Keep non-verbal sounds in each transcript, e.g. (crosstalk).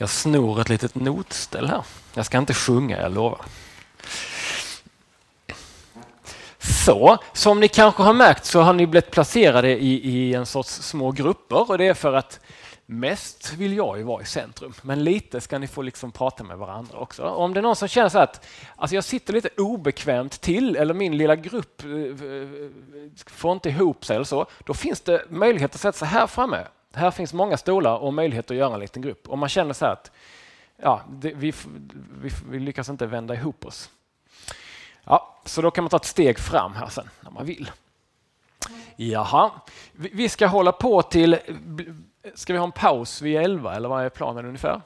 Jag snor ett litet notställ här. Jag ska inte sjunga, jag lovar. Så, som ni kanske har märkt så har ni blivit placerade i, i en sorts små grupper och det är för att mest vill jag ju vara i centrum, men lite ska ni få liksom prata med varandra också. Och om det är någon som känner så att alltså jag sitter lite obekvämt till eller min lilla grupp eh, eh, eh, får inte ihop sig eller så, då finns det möjlighet att sätta sig här framme. Här finns många stolar och möjlighet att göra en liten grupp. Om man känner så att ja, det, vi, vi, vi lyckas inte vända ihop oss. Ja, så då kan man ta ett steg fram här sen när man vill. Jaha, vi ska hålla på till Ska vi ha en paus vid 11 eller vad är planen ungefär?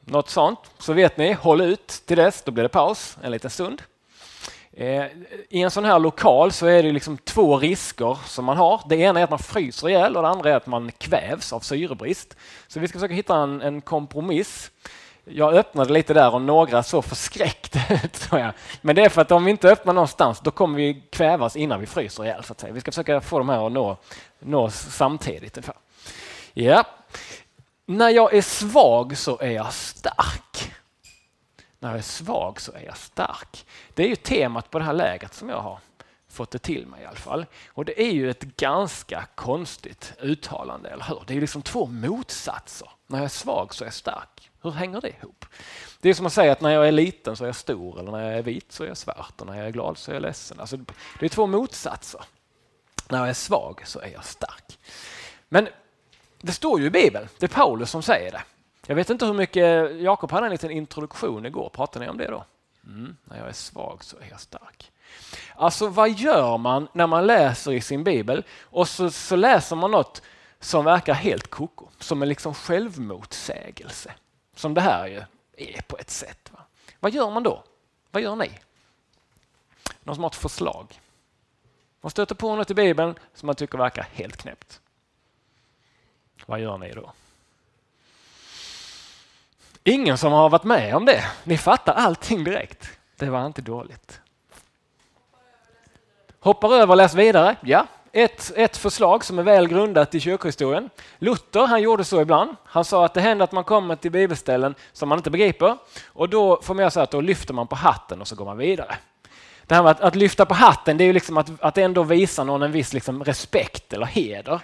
Något sånt. Så vet ni, håll ut till dess, då blir det paus en liten stund. Eh, I en sån här lokal så är det liksom två risker som man har. Det ena är att man fryser ihjäl och det andra är att man kvävs av syrebrist. Så vi ska försöka hitta en, en kompromiss. Jag öppnade lite där och några så förskräckta (laughs) ut. Men det är för att om vi inte öppnar någonstans då kommer vi kvävas innan vi fryser ihjäl. Så att säga. Vi ska försöka få de här att nå, nå samtidigt. Ungefär. Ja. När jag är svag så är jag stark. När jag är svag så är jag stark. Det är ju temat på det här läget som jag har fått det till mig i alla fall. Och det är ju ett ganska konstigt uttalande, eller hur? Det är liksom två motsatser. När jag är svag så är jag stark. Hur hänger det ihop? Det är som att säga att när jag är liten så är jag stor, eller när jag är vit så är jag svart och när jag är glad så är jag ledsen. Alltså, det är två motsatser. När jag är svag så är jag stark. Men det står ju i Bibeln, det är Paulus som säger det. Jag vet inte hur mycket, Jakob hade en liten introduktion igår, pratade ni om det då? Mm, när jag är svag så är jag stark. Alltså vad gör man när man läser i sin bibel och så, så läser man något som verkar helt koko, som en liksom självmotsägelse. Som det här ju är på ett sätt. Va? Vad gör man då? Vad gör ni? Någon som har ett förslag? Man stöter på något i bibeln som man tycker verkar helt knäppt. Vad gör ni då? Ingen som har varit med om det. Ni fattar allting direkt. Det var inte dåligt. Hoppar över och läs vidare. Ja, ett, ett förslag som är väl grundat i kyrkohistorien. Luther han gjorde så ibland. Han sa att det händer att man kommer till bibelställen som man inte begriper och då får man göra så att då lyfter man på hatten och så går man vidare. Det här med att, att lyfta på hatten det är ju liksom att, att ändå visa någon en viss liksom respekt eller heder.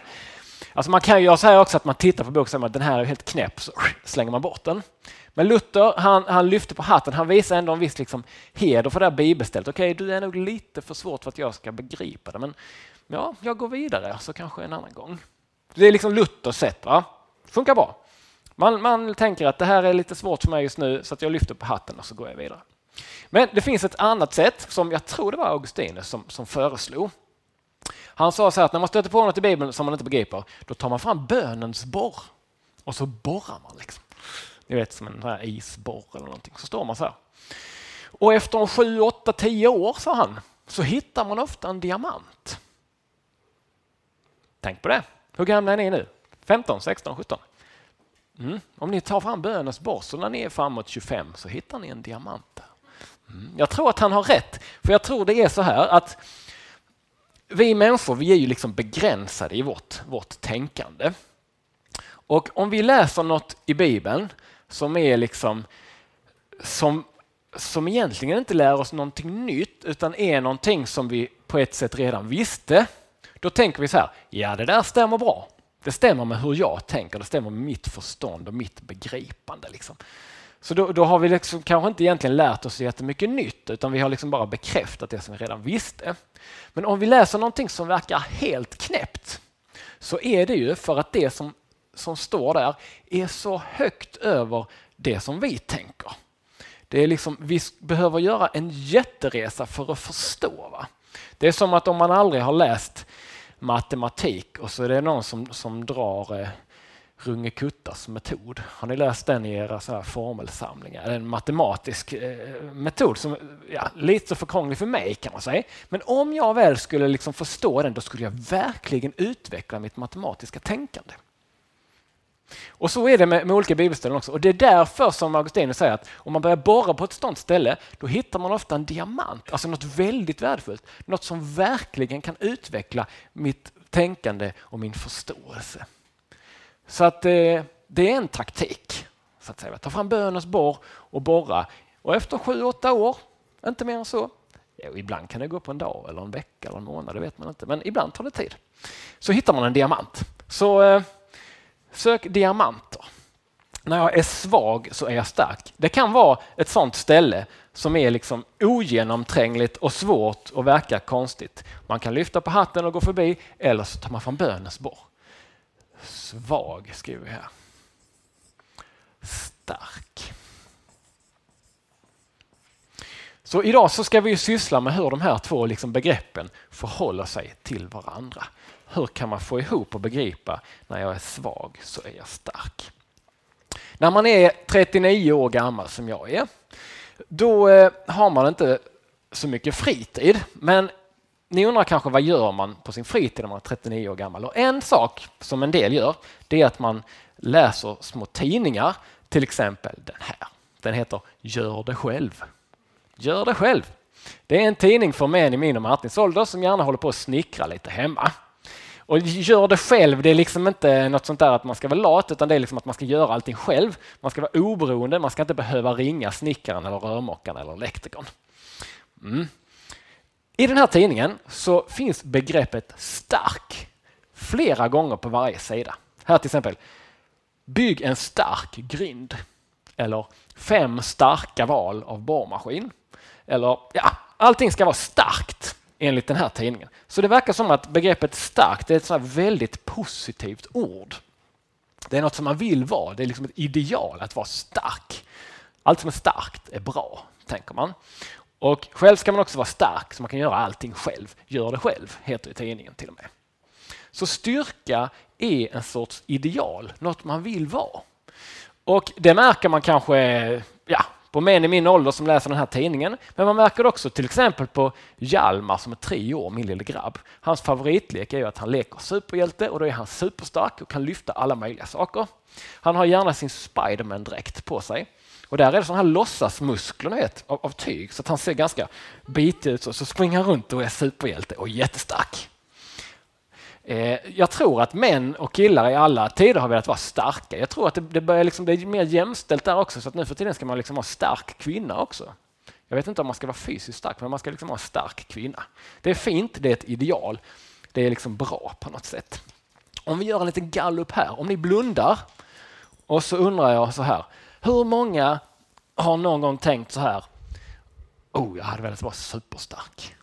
Alltså man kan ju göra så här också att man tittar på boken och säger att den här är helt knäpp så slänger man bort den. Men Luther han, han lyfte på hatten, han visar ändå en viss liksom heder för det här bibelstället. Okej, okay, du är nog lite för svårt för att jag ska begripa det men ja, jag går vidare så kanske en annan gång. Det är liksom Luthers sätt, va? funkar bra. Man, man tänker att det här är lite svårt för mig just nu så att jag lyfter på hatten och så går jag vidare. Men det finns ett annat sätt som jag tror det var Augustinus som, som föreslog. Han sa så här att när man stöter på något i Bibeln som man inte begriper, då tar man fram bönens borr och så borrar man. Liksom. Ni vet som en här isborr eller någonting. Så står man så här. Och efter en sju, åtta, tio år, sa han, så hittar man ofta en diamant. Tänk på det. Hur gamla är ni nu? 15, 16, 17? Mm. Om ni tar fram bönens borr så när ni är framåt 25 så hittar ni en diamant. Mm. Jag tror att han har rätt, för jag tror det är så här att vi människor vi är ju liksom begränsade i vårt, vårt tänkande. Och om vi läser något i Bibeln som är liksom som, som egentligen inte lär oss någonting nytt utan är någonting som vi på ett sätt redan visste. Då tänker vi så här, ja det där stämmer bra. Det stämmer med hur jag tänker, det stämmer med mitt förstånd och mitt begripande. Liksom. Så då, då, har vi liksom kanske inte egentligen lärt oss jättemycket nytt utan vi har liksom bara bekräftat det som vi redan visste. Men om vi läser någonting som verkar helt knäppt så är det ju för att det som, som står där är så högt över det som vi tänker. Det är liksom, vi behöver göra en jätteresa för att förstå. Va? Det är som att om man aldrig har läst matematik och så är det någon som, som drar eh, Runge Kuttas metod. Har ni läst den i era så här formelsamlingar? Det är en matematisk eh, metod som ja, lite för krånglig för mig kan man säga. Men om jag väl skulle liksom förstå den, då skulle jag verkligen utveckla mitt matematiska tänkande. Och så är det med, med olika bibelställen också. Och det är därför som Augustinus säger att om man börjar borra på ett sådant ställe, då hittar man ofta en diamant, alltså något väldigt värdefullt. Något som verkligen kan utveckla mitt tänkande och min förståelse. Så att det, det är en taktik Så att säga. Ta fram bönens borr och borra. Och efter sju, åtta år, inte mer än så, ibland kan det gå på en dag eller en vecka eller en månad, det vet man inte, men ibland tar det tid. Så hittar man en diamant. Så eh, sök diamanter. När jag är svag så är jag stark. Det kan vara ett sånt ställe som är liksom ogenomträngligt och svårt och verkar konstigt. Man kan lyfta på hatten och gå förbi eller så tar man fram bönens borr. Svag skriver vi här. Stark. Så idag så ska vi syssla med hur de här två liksom begreppen förhåller sig till varandra. Hur kan man få ihop och begripa när jag är svag så är jag stark. När man är 39 år gammal som jag är, då eh, har man inte så mycket fritid. Men ni undrar kanske vad gör man på sin fritid när man är 39 år gammal? Och en sak som en del gör, det är att man läser små tidningar, till exempel den här. Den heter Gör det själv. Gör det själv. Det är en tidning för män i min och Martins ålder som gärna håller på att snickra lite hemma. Och gör det själv, det är liksom inte något sånt där att man ska vara lat, utan det är liksom att man ska göra allting själv. Man ska vara oberoende, man ska inte behöva ringa snickaren eller rörmokaren eller elektrikern. Mm. I den här tidningen så finns begreppet stark flera gånger på varje sida. Här till exempel, bygg en stark grind. Eller fem starka val av borrmaskin. Eller ja, allting ska vara starkt enligt den här tidningen. Så det verkar som att begreppet starkt är ett så väldigt positivt ord. Det är något som man vill vara, det är liksom ett ideal att vara stark. Allt som är starkt är bra, tänker man. Och själv ska man också vara stark så man kan göra allting själv. Gör det själv, heter det i tidningen till och med. Så styrka är en sorts ideal, något man vill vara. Och det märker man kanske ja, på män i min ålder som läser den här tidningen. Men man märker också till exempel på Hjalmar som är tre år, min lille grabb. Hans favoritlek är ju att han leker superhjälte och då är han superstark och kan lyfta alla möjliga saker. Han har gärna sin Spiderman-dräkt på sig. Och där är det sådana här låtsasmuskler vet, av, av tyg så att han ser ganska bitig ut. Och så springer han runt och är superhjälte och jättestark. Eh, jag tror att män och killar i alla tider har velat vara starka. Jag tror att det, det börjar liksom bli mer jämställt där också så att nu för tiden ska man liksom vara stark kvinna också. Jag vet inte om man ska vara fysiskt stark men man ska liksom vara en stark kvinna. Det är fint, det är ett ideal. Det är liksom bra på något sätt. Om vi gör en liten gallup här, om ni blundar och så undrar jag så här. Hur många har någon gång tänkt så här? Oh, jag hade velat vara superstark.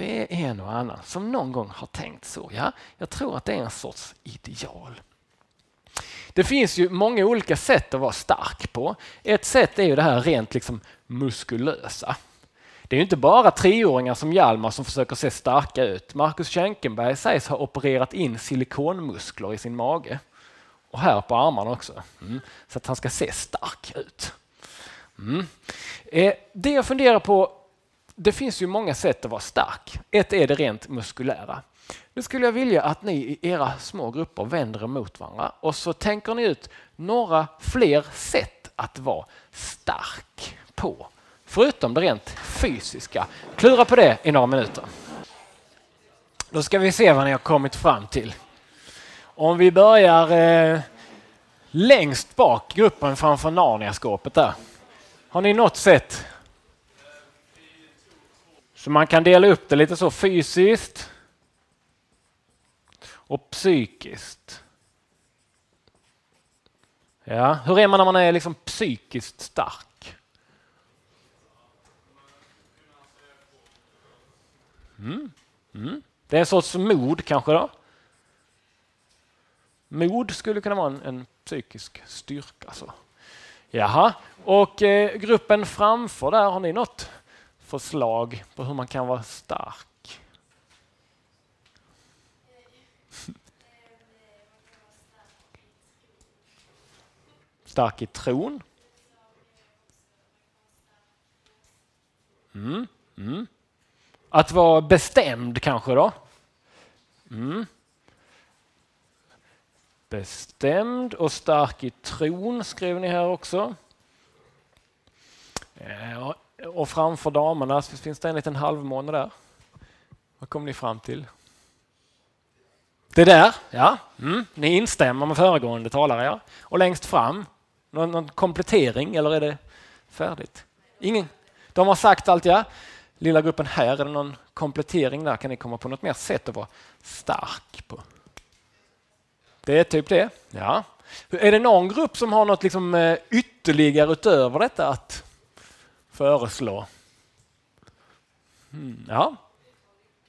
Det är en och annan som någon gång har tänkt så. Ja, jag tror att det är en sorts ideal. Det finns ju många olika sätt att vara stark på. Ett sätt är ju det här rent liksom muskulösa. Det är inte bara treåringar som Hjalmar som försöker se starka ut. Marcus Schenkenberg sägs ha opererat in silikonmuskler i sin mage. Och här på armarna också. Mm. Så att han ska se stark ut. Mm. Eh, det jag funderar på det finns ju många sätt att vara stark. Ett är det rent muskulära. Nu skulle jag vilja att ni i era små grupper vänder er mot varandra och så tänker ni ut några fler sätt att vara stark på. Förutom det rent fysiska. Klura på det i några minuter. Då ska vi se vad ni har kommit fram till. Om vi börjar eh, längst bak gruppen framför Narniaskåpet där. Har ni något sätt så man kan dela upp det lite så fysiskt och psykiskt. Ja, hur är man när man är liksom psykiskt stark? Mm. Mm. Det är en sorts mod kanske då? Mod skulle kunna vara en, en psykisk styrka. Så. Jaha, och eh, gruppen framför där, har ni något förslag på hur man kan vara stark? Stark i tron? Mm, mm. Att vara bestämd kanske då? Mm. Bestämd och stark i tron skrev ni här också. Ja, och framför damerna finns det en liten halvmåne där. Vad kom ni fram till? Det där, ja. Mm. Ni instämmer med föregående talare, ja. Och längst fram, någon, någon komplettering eller är det färdigt? Ingen? De har sagt allt, ja. Lilla gruppen här, är det någon komplettering där? Kan ni komma på något mer sätt att vara stark på? Det är typ det, ja. Är det någon grupp som har något liksom eh, ytterligare utöver detta att föreslå? Mm, ja.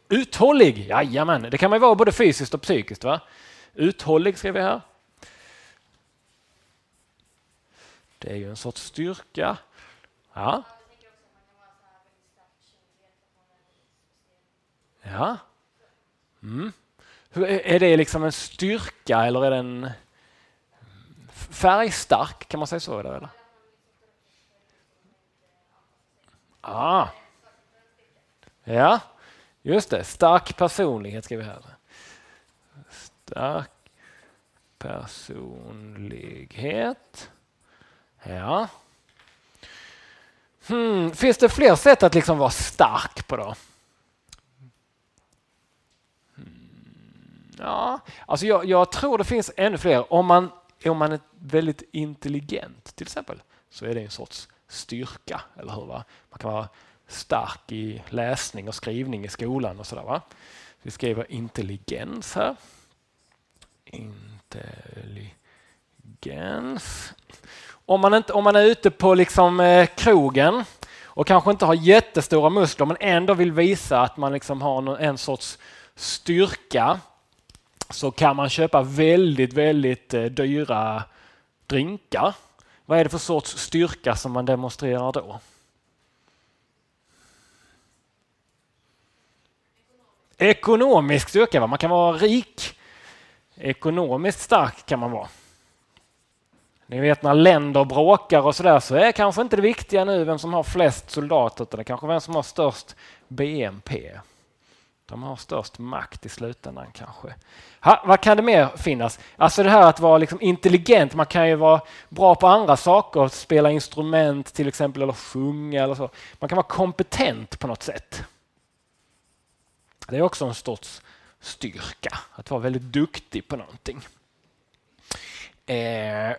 Uthållig, jajamän. Det kan man vara både fysiskt och psykiskt. Va? Uthållig skrev vi här. Det är ju en sorts styrka. Ja. Ja. Mm. Är det liksom en styrka eller är den färgstark? Kan man säga så? Eller? Ah. Ja, just det. Stark personlighet skriver vi här. Stark personlighet. Ja. Hmm. Finns det fler sätt att liksom vara stark på då? Hmm. Ja, alltså jag, jag, tror det finns ännu fler. Om man, om man är väldigt intelligent till exempel så är det en sorts styrka, eller hur? Va? Man kan vara stark i läsning och skrivning i skolan och sådär. Va? Vi skriver intelligens här. Intelligens. Om man, inte, om man är ute på liksom, eh, krogen och kanske inte har jättestora muskler men ändå vill visa att man liksom har en sorts styrka så kan man köpa väldigt, väldigt eh, dyra drinkar. Vad är det för sorts styrka som man demonstrerar då? Ekonomisk styrka, va? man kan vara rik. Ekonomiskt stark kan man vara. Ni vet när länder bråkar och sådär så är kanske inte det viktiga nu vem som har flest soldater utan det är kanske vem som har störst BNP. De har störst makt i slutändan kanske. Ha, vad kan det mer finnas? Alltså det här att vara liksom intelligent. Man kan ju vara bra på andra saker, spela instrument till exempel eller sjunga eller så. Man kan vara kompetent på något sätt. Det är också en sorts styrka, att vara väldigt duktig på någonting. Eh,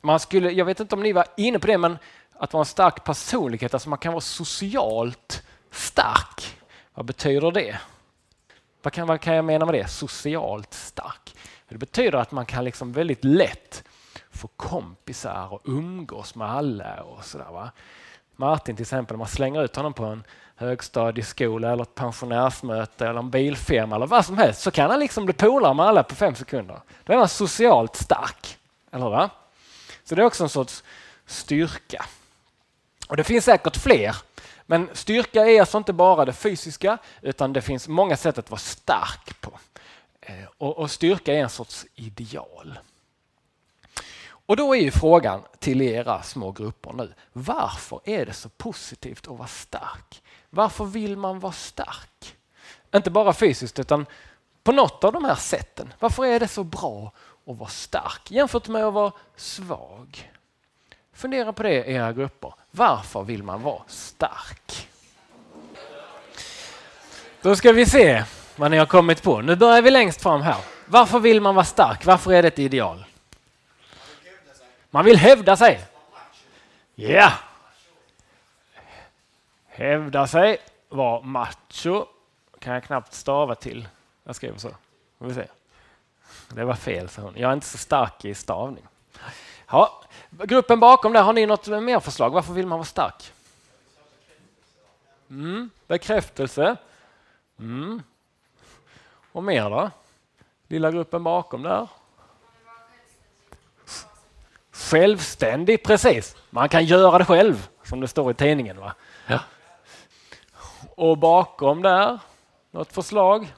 man skulle, jag vet inte om ni var inne på det, men att vara en stark personlighet, alltså man kan vara socialt stark. Vad betyder det? Vad kan, vad kan jag mena med det? Socialt stark. Det betyder att man kan liksom väldigt lätt få kompisar och umgås med alla. och sådär, va? Martin till exempel, man slänger ut honom på en högstadieskola eller ett pensionärsmöte eller en bilfirma eller vad som helst så kan han liksom bli polare med alla på fem sekunder. Då är man socialt stark. Eller va? Så det är också en sorts styrka. Och Det finns säkert fler men styrka är alltså inte bara det fysiska utan det finns många sätt att vara stark på. Eh, och, och, styrka är en sorts ideal. Och då är ju frågan till era små grupper nu. Varför är det så positivt att vara stark? Varför vill man vara stark? Inte bara fysiskt utan på något av de här sätten. Varför är det så bra att vara stark jämfört med att vara svag? Fundera på det i era grupper. Varför vill man vara stark? Då ska vi se vad ni har kommit på. Nu börjar vi längst fram här. Varför vill man vara stark? Varför är det ett ideal? Man vill hävda sig. Ja. Yeah. Hävda sig, vara macho. Kan jag knappt stava till. Jag skriver så. Vi se. Det var fel, sa hon. Jag är inte så stark i stavning. Ja, gruppen bakom där, har ni något mer förslag? Varför vill man vara stark? Mm, bekräftelse. Mm. Och mer då? Lilla gruppen bakom där? Självständig, precis. Man kan göra det själv, som det står i tidningen. Va? Ja. Och bakom där, något förslag?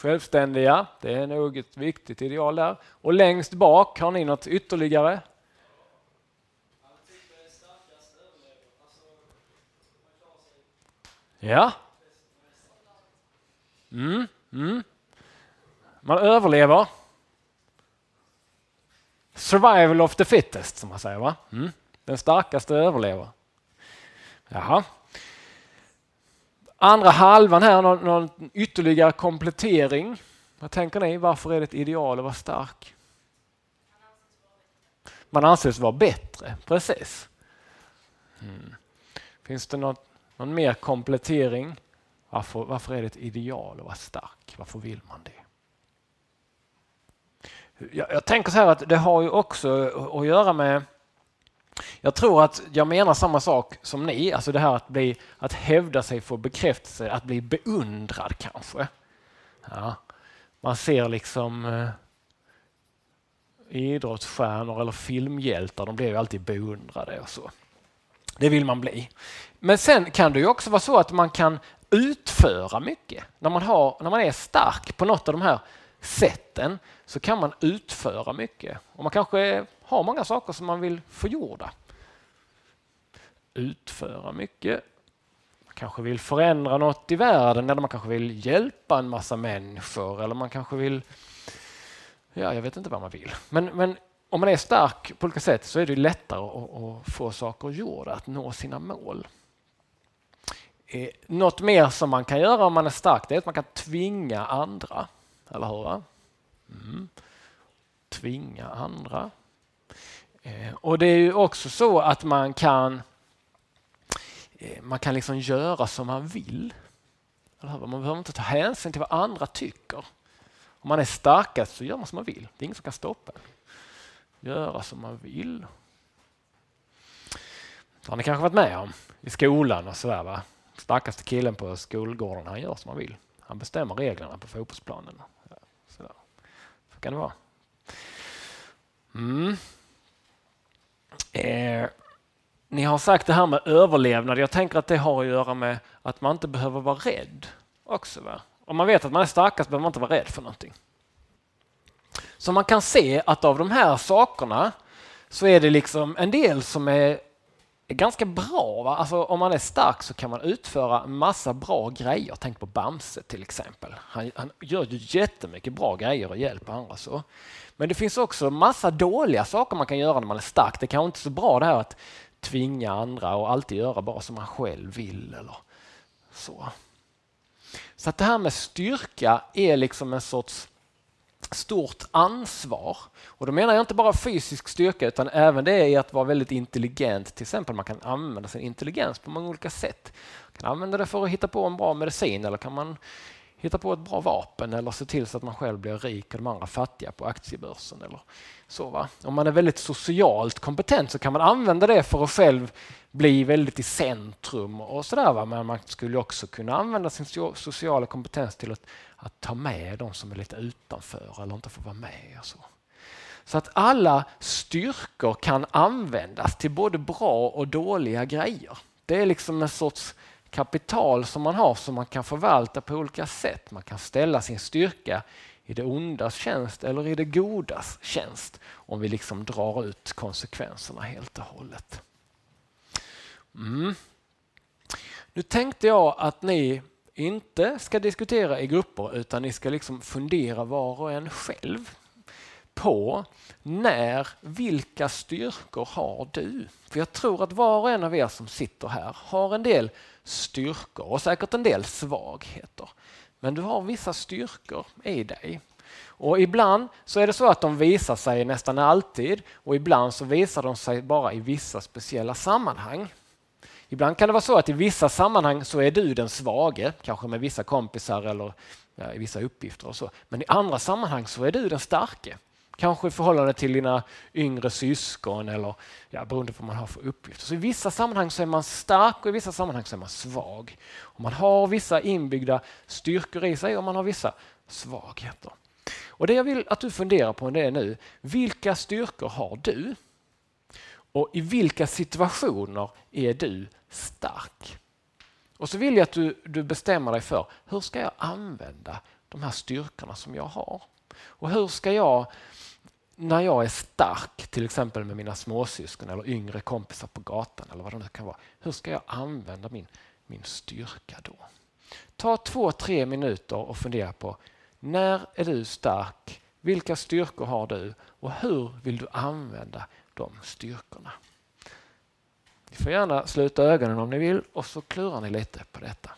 Självständiga, det är nog ett viktigt ideal där. Och längst bak, har ni något ytterligare? Ja. Mm, mm. Man överlever. Survival of the fittest, som man säger. va? Mm. Den starkaste överlever. Jaha. Andra halvan här, någon, någon ytterligare komplettering. Vad tänker ni? Varför är det ett ideal att vara stark? Man anses vara bättre, precis. Mm. Finns det något, någon mer komplettering? Varför, varför är det ett ideal att vara stark? Varför vill man det? Jag, jag tänker så här att det har ju också att göra med jag tror att jag menar samma sak som ni, alltså det här att, bli, att hävda sig få bekräftelse, att bli beundrad kanske. Ja. Man ser liksom eh, idrottsstjärnor eller filmhjältar, de blir ju alltid beundrade och så. Det vill man bli. Men sen kan det ju också vara så att man kan utföra mycket. När man, har, när man är stark på något av de här sätten så kan man utföra mycket. Och man kanske har många saker som man vill få gjorda. Utföra mycket. Man kanske vill förändra något i världen eller man kanske vill hjälpa en massa människor eller man kanske vill... Ja, jag vet inte vad man vill. Men, men om man är stark på olika sätt så är det lättare att, att få saker gjorda, att nå sina mål. Eh, något mer som man kan göra om man är stark det är att man kan tvinga andra. Eller hur? Mm. Tvinga andra. Eh, och det är ju också så att man kan eh, man kan liksom göra som man vill. Man behöver inte ta hänsyn till vad andra tycker. Om man är starkast så gör man som man vill. Det är ingen som kan stoppa en. Göra som man vill. Det har ni kanske varit med om i skolan och sådär. Va? Starkaste killen på skolgården, han gör som han vill. Han bestämmer reglerna på fotbollsplanen. Sådär. Så kan det vara. Mm. Eh, ni har sagt det här med överlevnad. Jag tänker att det har att göra med att man inte behöver vara rädd också. Va? Om man vet att man är starkast behöver man inte vara rädd för någonting. Så man kan se att av de här sakerna så är det liksom en del som är, är ganska bra. Va? Alltså, om man är stark så kan man utföra massa bra grejer. Tänk på Bamse till exempel. Han, han gör ju jättemycket bra grejer och hjälper andra. så. Men det finns också massa dåliga saker man kan göra när man är stark. Det kanske inte är så bra det här att tvinga andra och alltid göra bara som man själv vill. eller så. Så att det här med styrka är liksom en sorts stort ansvar. Och då menar jag inte bara fysisk styrka utan även det i att vara väldigt intelligent. Till exempel man kan använda sin intelligens på många olika sätt. Man kan använda det för att hitta på en bra medicin eller kan man hitta på ett bra vapen eller se till så att man själv blir rik och de andra fattiga på aktiebörsen. Eller så, va? Om man är väldigt socialt kompetent så kan man använda det för att själv bli väldigt i centrum och sådär. Men man skulle också kunna använda sin sociala kompetens till att, att ta med de som är lite utanför eller inte får vara med. Och så. så att alla styrkor kan användas till både bra och dåliga grejer. Det är liksom en sorts kapital som man har som man kan förvalta på olika sätt. Man kan ställa sin styrka i det ondas tjänst eller i det godas tjänst om vi liksom drar ut konsekvenserna helt och hållet. Mm. Nu tänkte jag att ni inte ska diskutera i grupper utan ni ska liksom fundera var och en själv på när, vilka styrkor har du? För jag tror att var och en av er som sitter här har en del styrkor och säkert en del svagheter. Men du har vissa styrkor i dig. Och ibland så är det så att de visar sig nästan alltid och ibland så visar de sig bara i vissa speciella sammanhang. Ibland kan det vara så att i vissa sammanhang så är du den svage, kanske med vissa kompisar eller ja, i vissa uppgifter och så. Men i andra sammanhang så är du den starke. Kanske i förhållande till dina yngre syskon eller ja, beroende på vad man har för uppgifter. Så I vissa sammanhang så är man stark och i vissa sammanhang så är man svag. Och man har vissa inbyggda styrkor i sig och man har vissa svagheter. Och Det jag vill att du funderar på det är nu, vilka styrkor har du? Och i vilka situationer är du stark? Och så vill jag att du, du bestämmer dig för hur ska jag använda de här styrkorna som jag har? Och hur ska jag när jag är stark, till exempel med mina småsyskon eller yngre kompisar på gatan eller vad det nu kan vara. Hur ska jag använda min, min styrka då? Ta två, tre minuter och fundera på när är du stark? Vilka styrkor har du och hur vill du använda de styrkorna? Ni får gärna sluta ögonen om ni vill och så klurar ni lite på detta.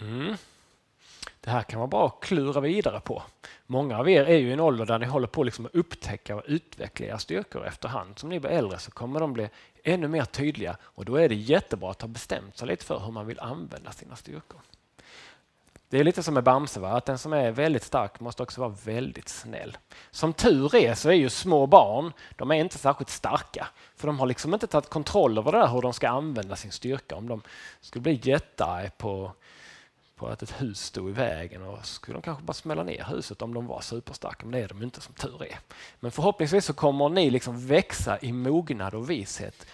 Mm. Det här kan vara bra att klura vidare på. Många av er är ju i en ålder där ni håller på liksom att upptäcka och utveckla era styrkor efterhand. Som ni blir äldre så kommer de bli ännu mer tydliga och då är det jättebra att ha bestämt sig lite för hur man vill använda sina styrkor. Det är lite som med Bamse, va? att den som är väldigt stark måste också vara väldigt snäll. Som tur är så är ju små barn, de är inte särskilt starka. För de har liksom inte tagit kontroll över det där hur de ska använda sin styrka. Om de skulle bli jättearg på, på att ett hus stod i vägen och skulle de kanske bara smälla ner huset om de var superstarka. Men det är de inte som tur är. Men förhoppningsvis så kommer ni liksom växa i mognad och vishet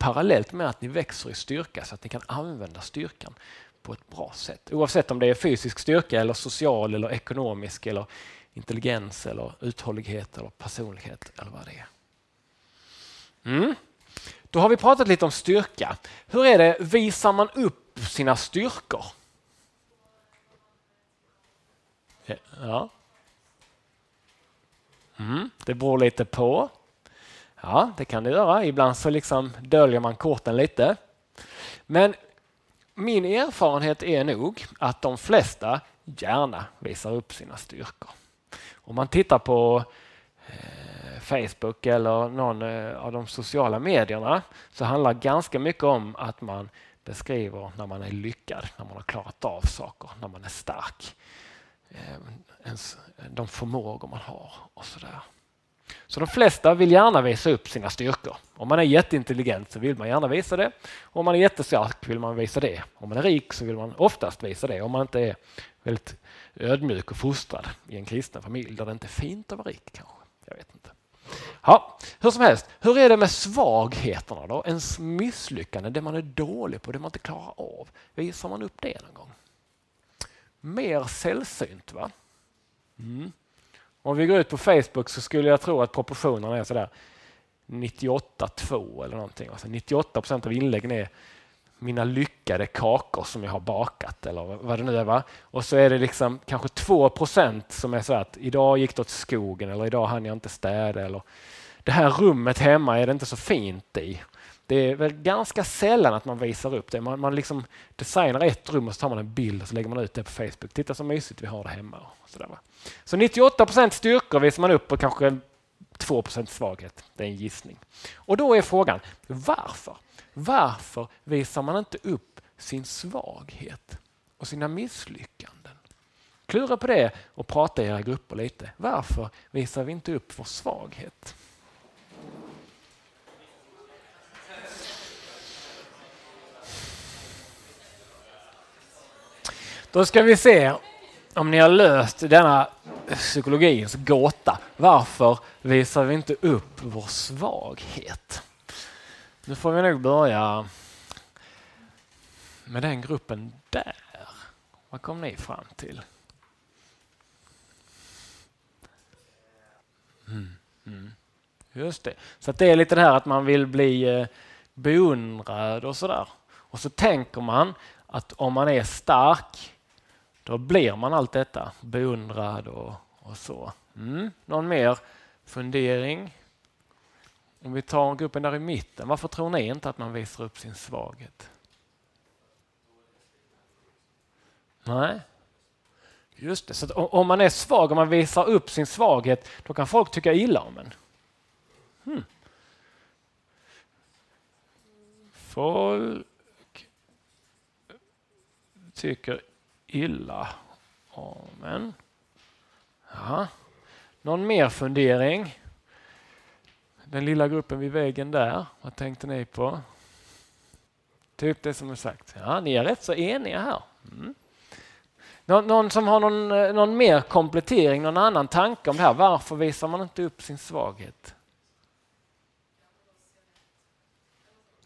parallellt med att ni växer i styrka så att ni kan använda styrkan på ett bra sätt. Oavsett om det är fysisk styrka eller social eller ekonomisk eller intelligens eller uthållighet eller personlighet eller vad det är. Mm. Då har vi pratat lite om styrka. Hur är det, visar man upp sina styrkor? Ja. Mm. Det beror lite på. Ja, det kan det göra. Ibland så liksom döljer man korten lite. Men min erfarenhet är nog att de flesta gärna visar upp sina styrkor. Om man tittar på eh, Facebook eller någon eh, av de sociala medierna så handlar ganska mycket om att man beskriver när man är lyckad, när man har klarat av saker, när man är stark. Eh, de förmågor man har och sådär. Så de flesta vill gärna visa upp sina styrkor. Om man är jätteintelligent så vill man gärna visa det. Om man är jättestark vill man visa det. Om man är rik så vill man oftast visa det. Om man inte är väldigt ödmjuk och fostrad i en kristen familj där det inte är fint att vara rik kanske. Jag vet inte. Ja, hur som helst, hur är det med svagheterna då? Ens misslyckande, det man är dålig på, det man inte klarar av. Visar man upp det någon gång? Mer sällsynt va? Mm. Om vi går ut på Facebook så skulle jag tro att proportionerna är sådär 98-2 eller någonting. Alltså 98 procent av inläggen är mina lyckade kakor som jag har bakat eller vad det nu är. Va? Och så är det liksom kanske 2 procent som är så att idag gick det åt skogen eller idag hann jag inte städa eller det här rummet hemma är det inte så fint i. Det är väl ganska sällan att man visar upp det. Man, man liksom designar ett rum och så tar man en bild och så lägger man ut det på Facebook. Titta så mysigt vi har det hemma. Och så, där, va? så 98 procent styrkor visar man upp och kanske 2 procent svaghet. Det är en gissning. Och då är frågan varför? Varför visar man inte upp sin svaghet och sina misslyckanden? Klura på det och prata i era grupper lite. Varför visar vi inte upp vår svaghet? Då ska vi se om ni har löst denna psykologins gåta. Varför visar vi inte upp vår svaghet? Nu får vi nog börja med den gruppen där. Vad kom ni fram till? Mm, mm. Just det. Så det är lite det här att man vill bli eh, beundrad och sådär. Och så tänker man att om man är stark då blir man allt detta, beundrad och, och så. Mm. Någon mer fundering? Om vi tar gruppen där i mitten, varför tror ni inte att man visar upp sin svaghet? Nej, just det. Så om man är svag och man visar upp sin svaghet, då kan folk tycka illa om en. Hmm. Folk tycker illa. Amen. Ja. Någon mer fundering? Den lilla gruppen vid väggen där, vad tänkte ni på? Typ det som är sagt. Ja, ni är rätt så eniga här. Mm. Någon, någon, som har någon, eh, någon mer komplettering, någon annan tanke om det här? Varför visar man inte upp sin svaghet?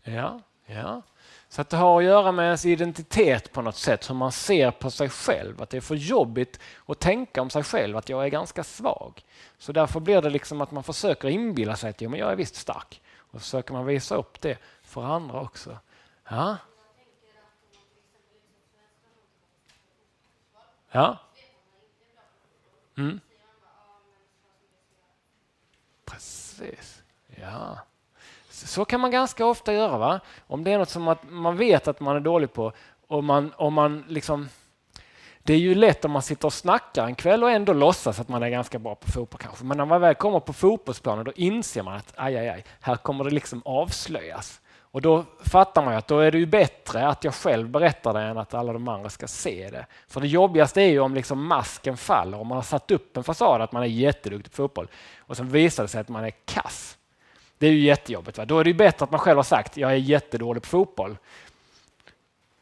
Ja, ja. Så att det har att göra med ens identitet på något sätt, hur man ser på sig själv. Att det är för jobbigt att tänka om sig själv, att jag är ganska svag. Så därför blir det liksom att man försöker inbilla sig att ja, men jag är visst stark. Och så försöker man visa upp det för andra också. Ja. Ja. Mm. Precis. Ja. Så kan man ganska ofta göra. va? Om det är något som att man vet att man är dålig på Och man, om man liksom, det är ju lätt om man sitter och snackar en kväll och ändå låtsas att man är ganska bra på fotboll kanske. Men när man väl kommer på fotbollsplanen då inser man att aj, aj, aj, här kommer det liksom avslöjas. Och då fattar man ju att då är det ju bättre att jag själv berättar det än att alla de andra ska se det. För det jobbigaste är ju om liksom masken faller, om man har satt upp en fasad att man är jätteduktig på fotboll och sen visar det sig att man är kass. Det är ju jättejobbigt. Va? Då är det ju bättre att man själv har sagt jag är jättedålig på fotboll.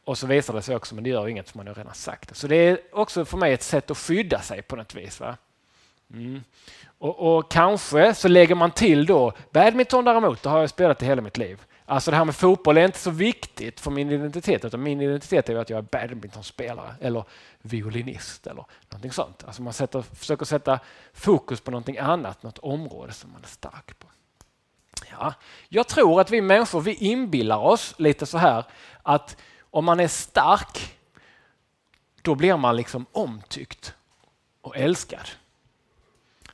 Och så visar det sig också, men det gör inget för man har redan sagt det. Så det är också för mig ett sätt att skydda sig på något vis. Va? Mm. Och, och, kanske så lägger man till då, badminton däremot, det har jag spelat i hela mitt liv. Alltså det här med fotboll är inte så viktigt för min identitet, utan min identitet är att jag är badmintonspelare eller violinist eller någonting sånt. Alltså man sätter, försöker sätta fokus på någonting annat, något område som man är stark på. Ja, jag tror att vi människor vi inbillar oss lite så här att om man är stark, då blir man liksom omtyckt och älskad.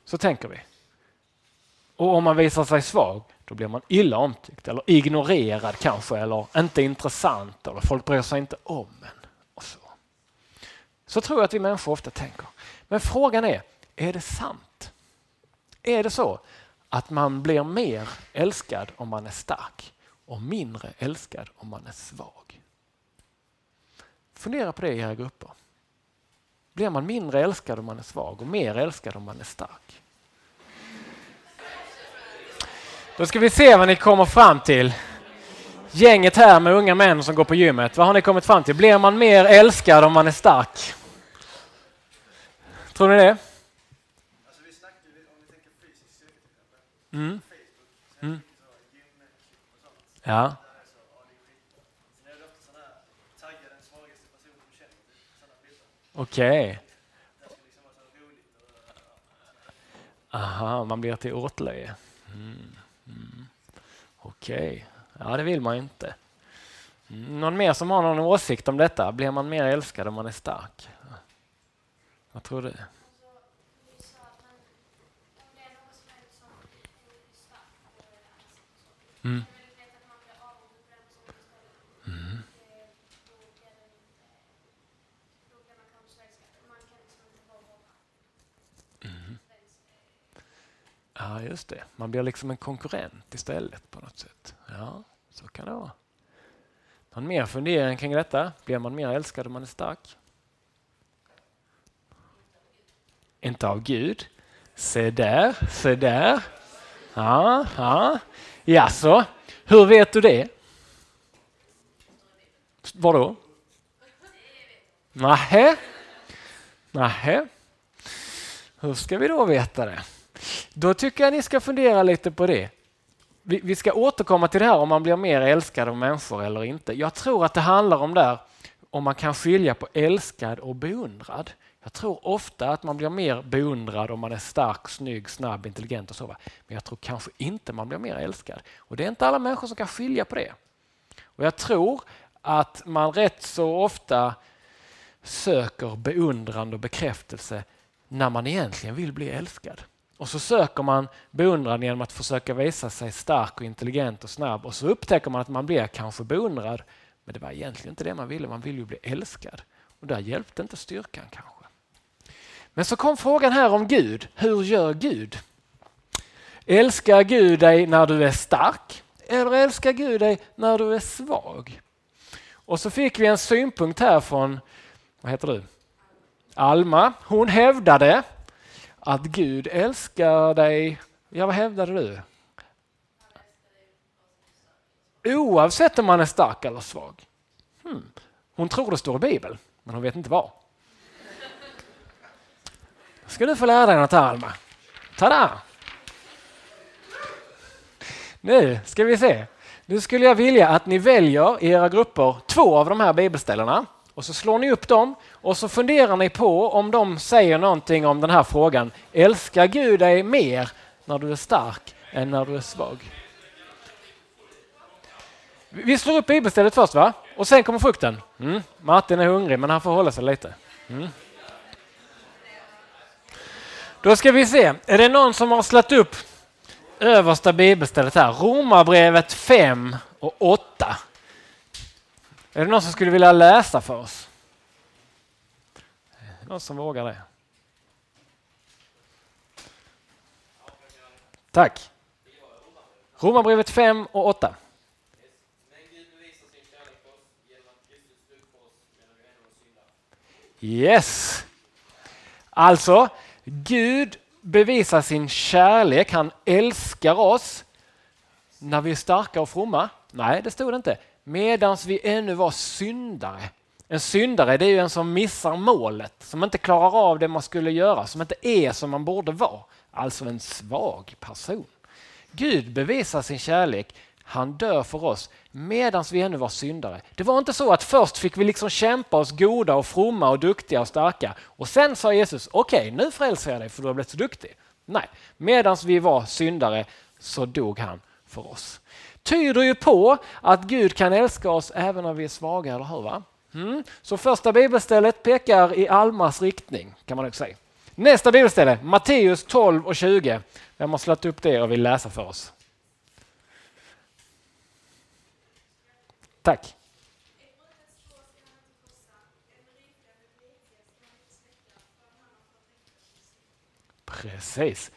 Så tänker vi. Och om man visar sig svag, då blir man illa omtyckt eller ignorerad kanske eller inte intressant eller folk bryr sig inte om en. Och så. så tror jag att vi människor ofta tänker. Men frågan är, är det sant? Är det så att man blir mer älskad om man är stark och mindre älskad om man är svag? Fundera på det i era grupper. Blir man mindre älskad om man är svag och mer älskad om man är stark? Då ska vi se vad ni kommer fram till. Gänget här med unga män som går på gymmet. Vad har ni kommit fram till? Blir man mer älskad om man är stark? Tror ni det? Mm. Mm. Ja. Okej. Okay. Aha, man blir till åtlöje. Mm. Mm. Okej, okay. ja det vill man ju inte. Mm, någon mer som har någon åsikt om detta? Blir man mer älskad om man är stark? Vad tror du? Mm. mm. Mm. Ja, just det. Man blir liksom en konkurrent istället på något sätt. Ja, så kan det vara. Någon mer fundering kring detta? Blir man mer älskad om man är stark? Inte av Gud. Se där, se där. Ja, ja. Jaså, hur vet du det? Vadå? Nähä? Nähä? Hur ska vi då veta det? Då tycker jag ni ska fundera lite på det. Vi, vi ska återkomma till det här om man blir mer älskad av människor eller inte. Jag tror att det handlar om där om man kan skilja på älskad och beundrad. Jag tror ofta att man blir mer beundrad om man är stark, snygg, snabb, intelligent och så. Men jag tror kanske inte man blir mer älskad. Och det är inte alla människor som kan skilja på det. Och jag tror att man rätt så ofta söker beundran och bekräftelse när man egentligen vill bli älskad. Och så söker man beundran genom att försöka visa sig stark och intelligent och snabb och så upptäcker man att man blir kanske beundrad men det var egentligen inte det man ville, man ville ju bli älskad. Och där hjälpte inte styrkan kanske. Men så kom frågan här om Gud. Hur gör Gud? Älskar Gud dig när du är stark eller älskar Gud dig när du är svag? Och så fick vi en synpunkt här från, vad heter du? Alma. Hon hävdade att Gud älskar dig, ja vad hävdade du? Oavsett om man är stark eller svag. Hmm. Hon tror det står i Bibeln, men hon vet inte var ska du få lära dig något här Alma. Tada! Nu ska vi se. Nu skulle jag vilja att ni väljer i era grupper två av de här bibelställena och så slår ni upp dem och så funderar ni på om de säger någonting om den här frågan. Älskar Gud dig mer när du är stark än när du är svag? Vi slår upp bibelstället först va? Och sen kommer frukten. Mm. Martin är hungrig men han får hålla sig lite. Mm. Då ska vi se, är det någon som har slagit upp översta bibelstället här? Romarbrevet 5 och 8. Är det någon som skulle vilja läsa för oss? Någon som vågar det? Tack. Romarbrevet 5 och 8. Yes! Alltså, Gud bevisar sin kärlek, han älskar oss när vi är starka och fromma. Nej, det stod det inte. Medans vi ännu var syndare. En syndare det är ju en som missar målet, som inte klarar av det man skulle göra, som inte är som man borde vara. Alltså en svag person. Gud bevisar sin kärlek, han dör för oss medan vi ännu var syndare. Det var inte så att först fick vi liksom kämpa oss goda och fromma och duktiga och starka och sen sa Jesus okej okay, nu frälser jag dig för du har blivit så duktig. Nej, medan vi var syndare så dog han för oss. Tyder ju på att Gud kan älska oss även när vi är svaga, eller hur? Va? Mm. Så första bibelstället pekar i Almas riktning kan man nog säga. Nästa bibelställe, Matteus 12 och 20. Vem har slagit upp det och vill läsa för oss? Tack. Precis.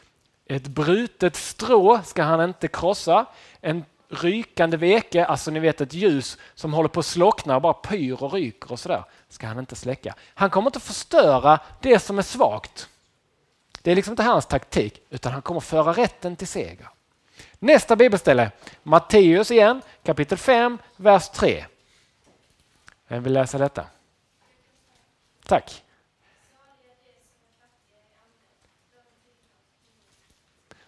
Ett brutet strå ska han inte krossa. En rykande veke, alltså ni vet ett ljus som håller på att slockna och bara pyr och ryker och sådär, ska han inte släcka. Han kommer inte förstöra det som är svagt. Det är liksom inte hans taktik, utan han kommer föra rätten till seger. Nästa bibelställe, Matteus igen, kapitel 5, vers 3. Vem vill läsa detta? Tack.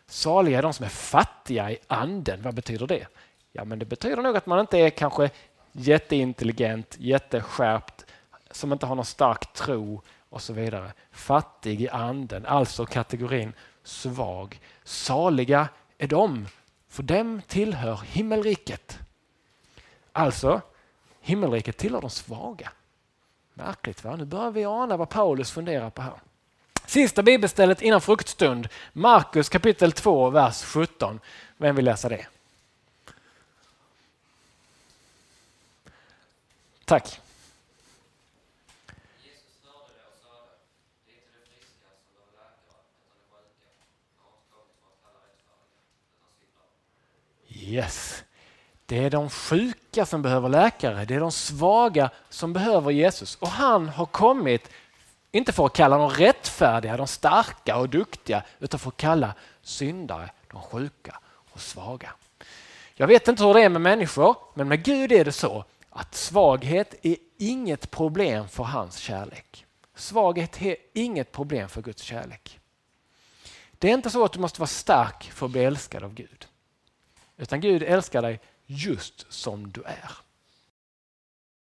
Saliga är de som är fattiga i anden. Vad betyder det? Ja, men det betyder nog att man inte är kanske jätteintelligent, jätteskärpt, som inte har någon stark tro och så vidare. Fattig i anden, alltså kategorin svag. Saliga är de, för dem tillhör himmelriket. Alltså, himmelriket tillhör de svaga. Märkligt va? Nu börjar vi ana vad Paulus funderar på här. Sista bibelstället innan fruktstund, Markus kapitel 2, vers 17. Vem vill läsa det? Tack. Yes. Det är de sjuka som behöver läkare, det är de svaga som behöver Jesus. Och han har kommit, inte för att kalla de rättfärdiga, de starka och duktiga, utan för att kalla syndare, de sjuka och svaga. Jag vet inte hur det är med människor, men med Gud är det så att svaghet är inget problem för hans kärlek. Svaghet är inget problem för Guds kärlek. Det är inte så att du måste vara stark för att bli älskad av Gud. Utan Gud älskar dig just som du är.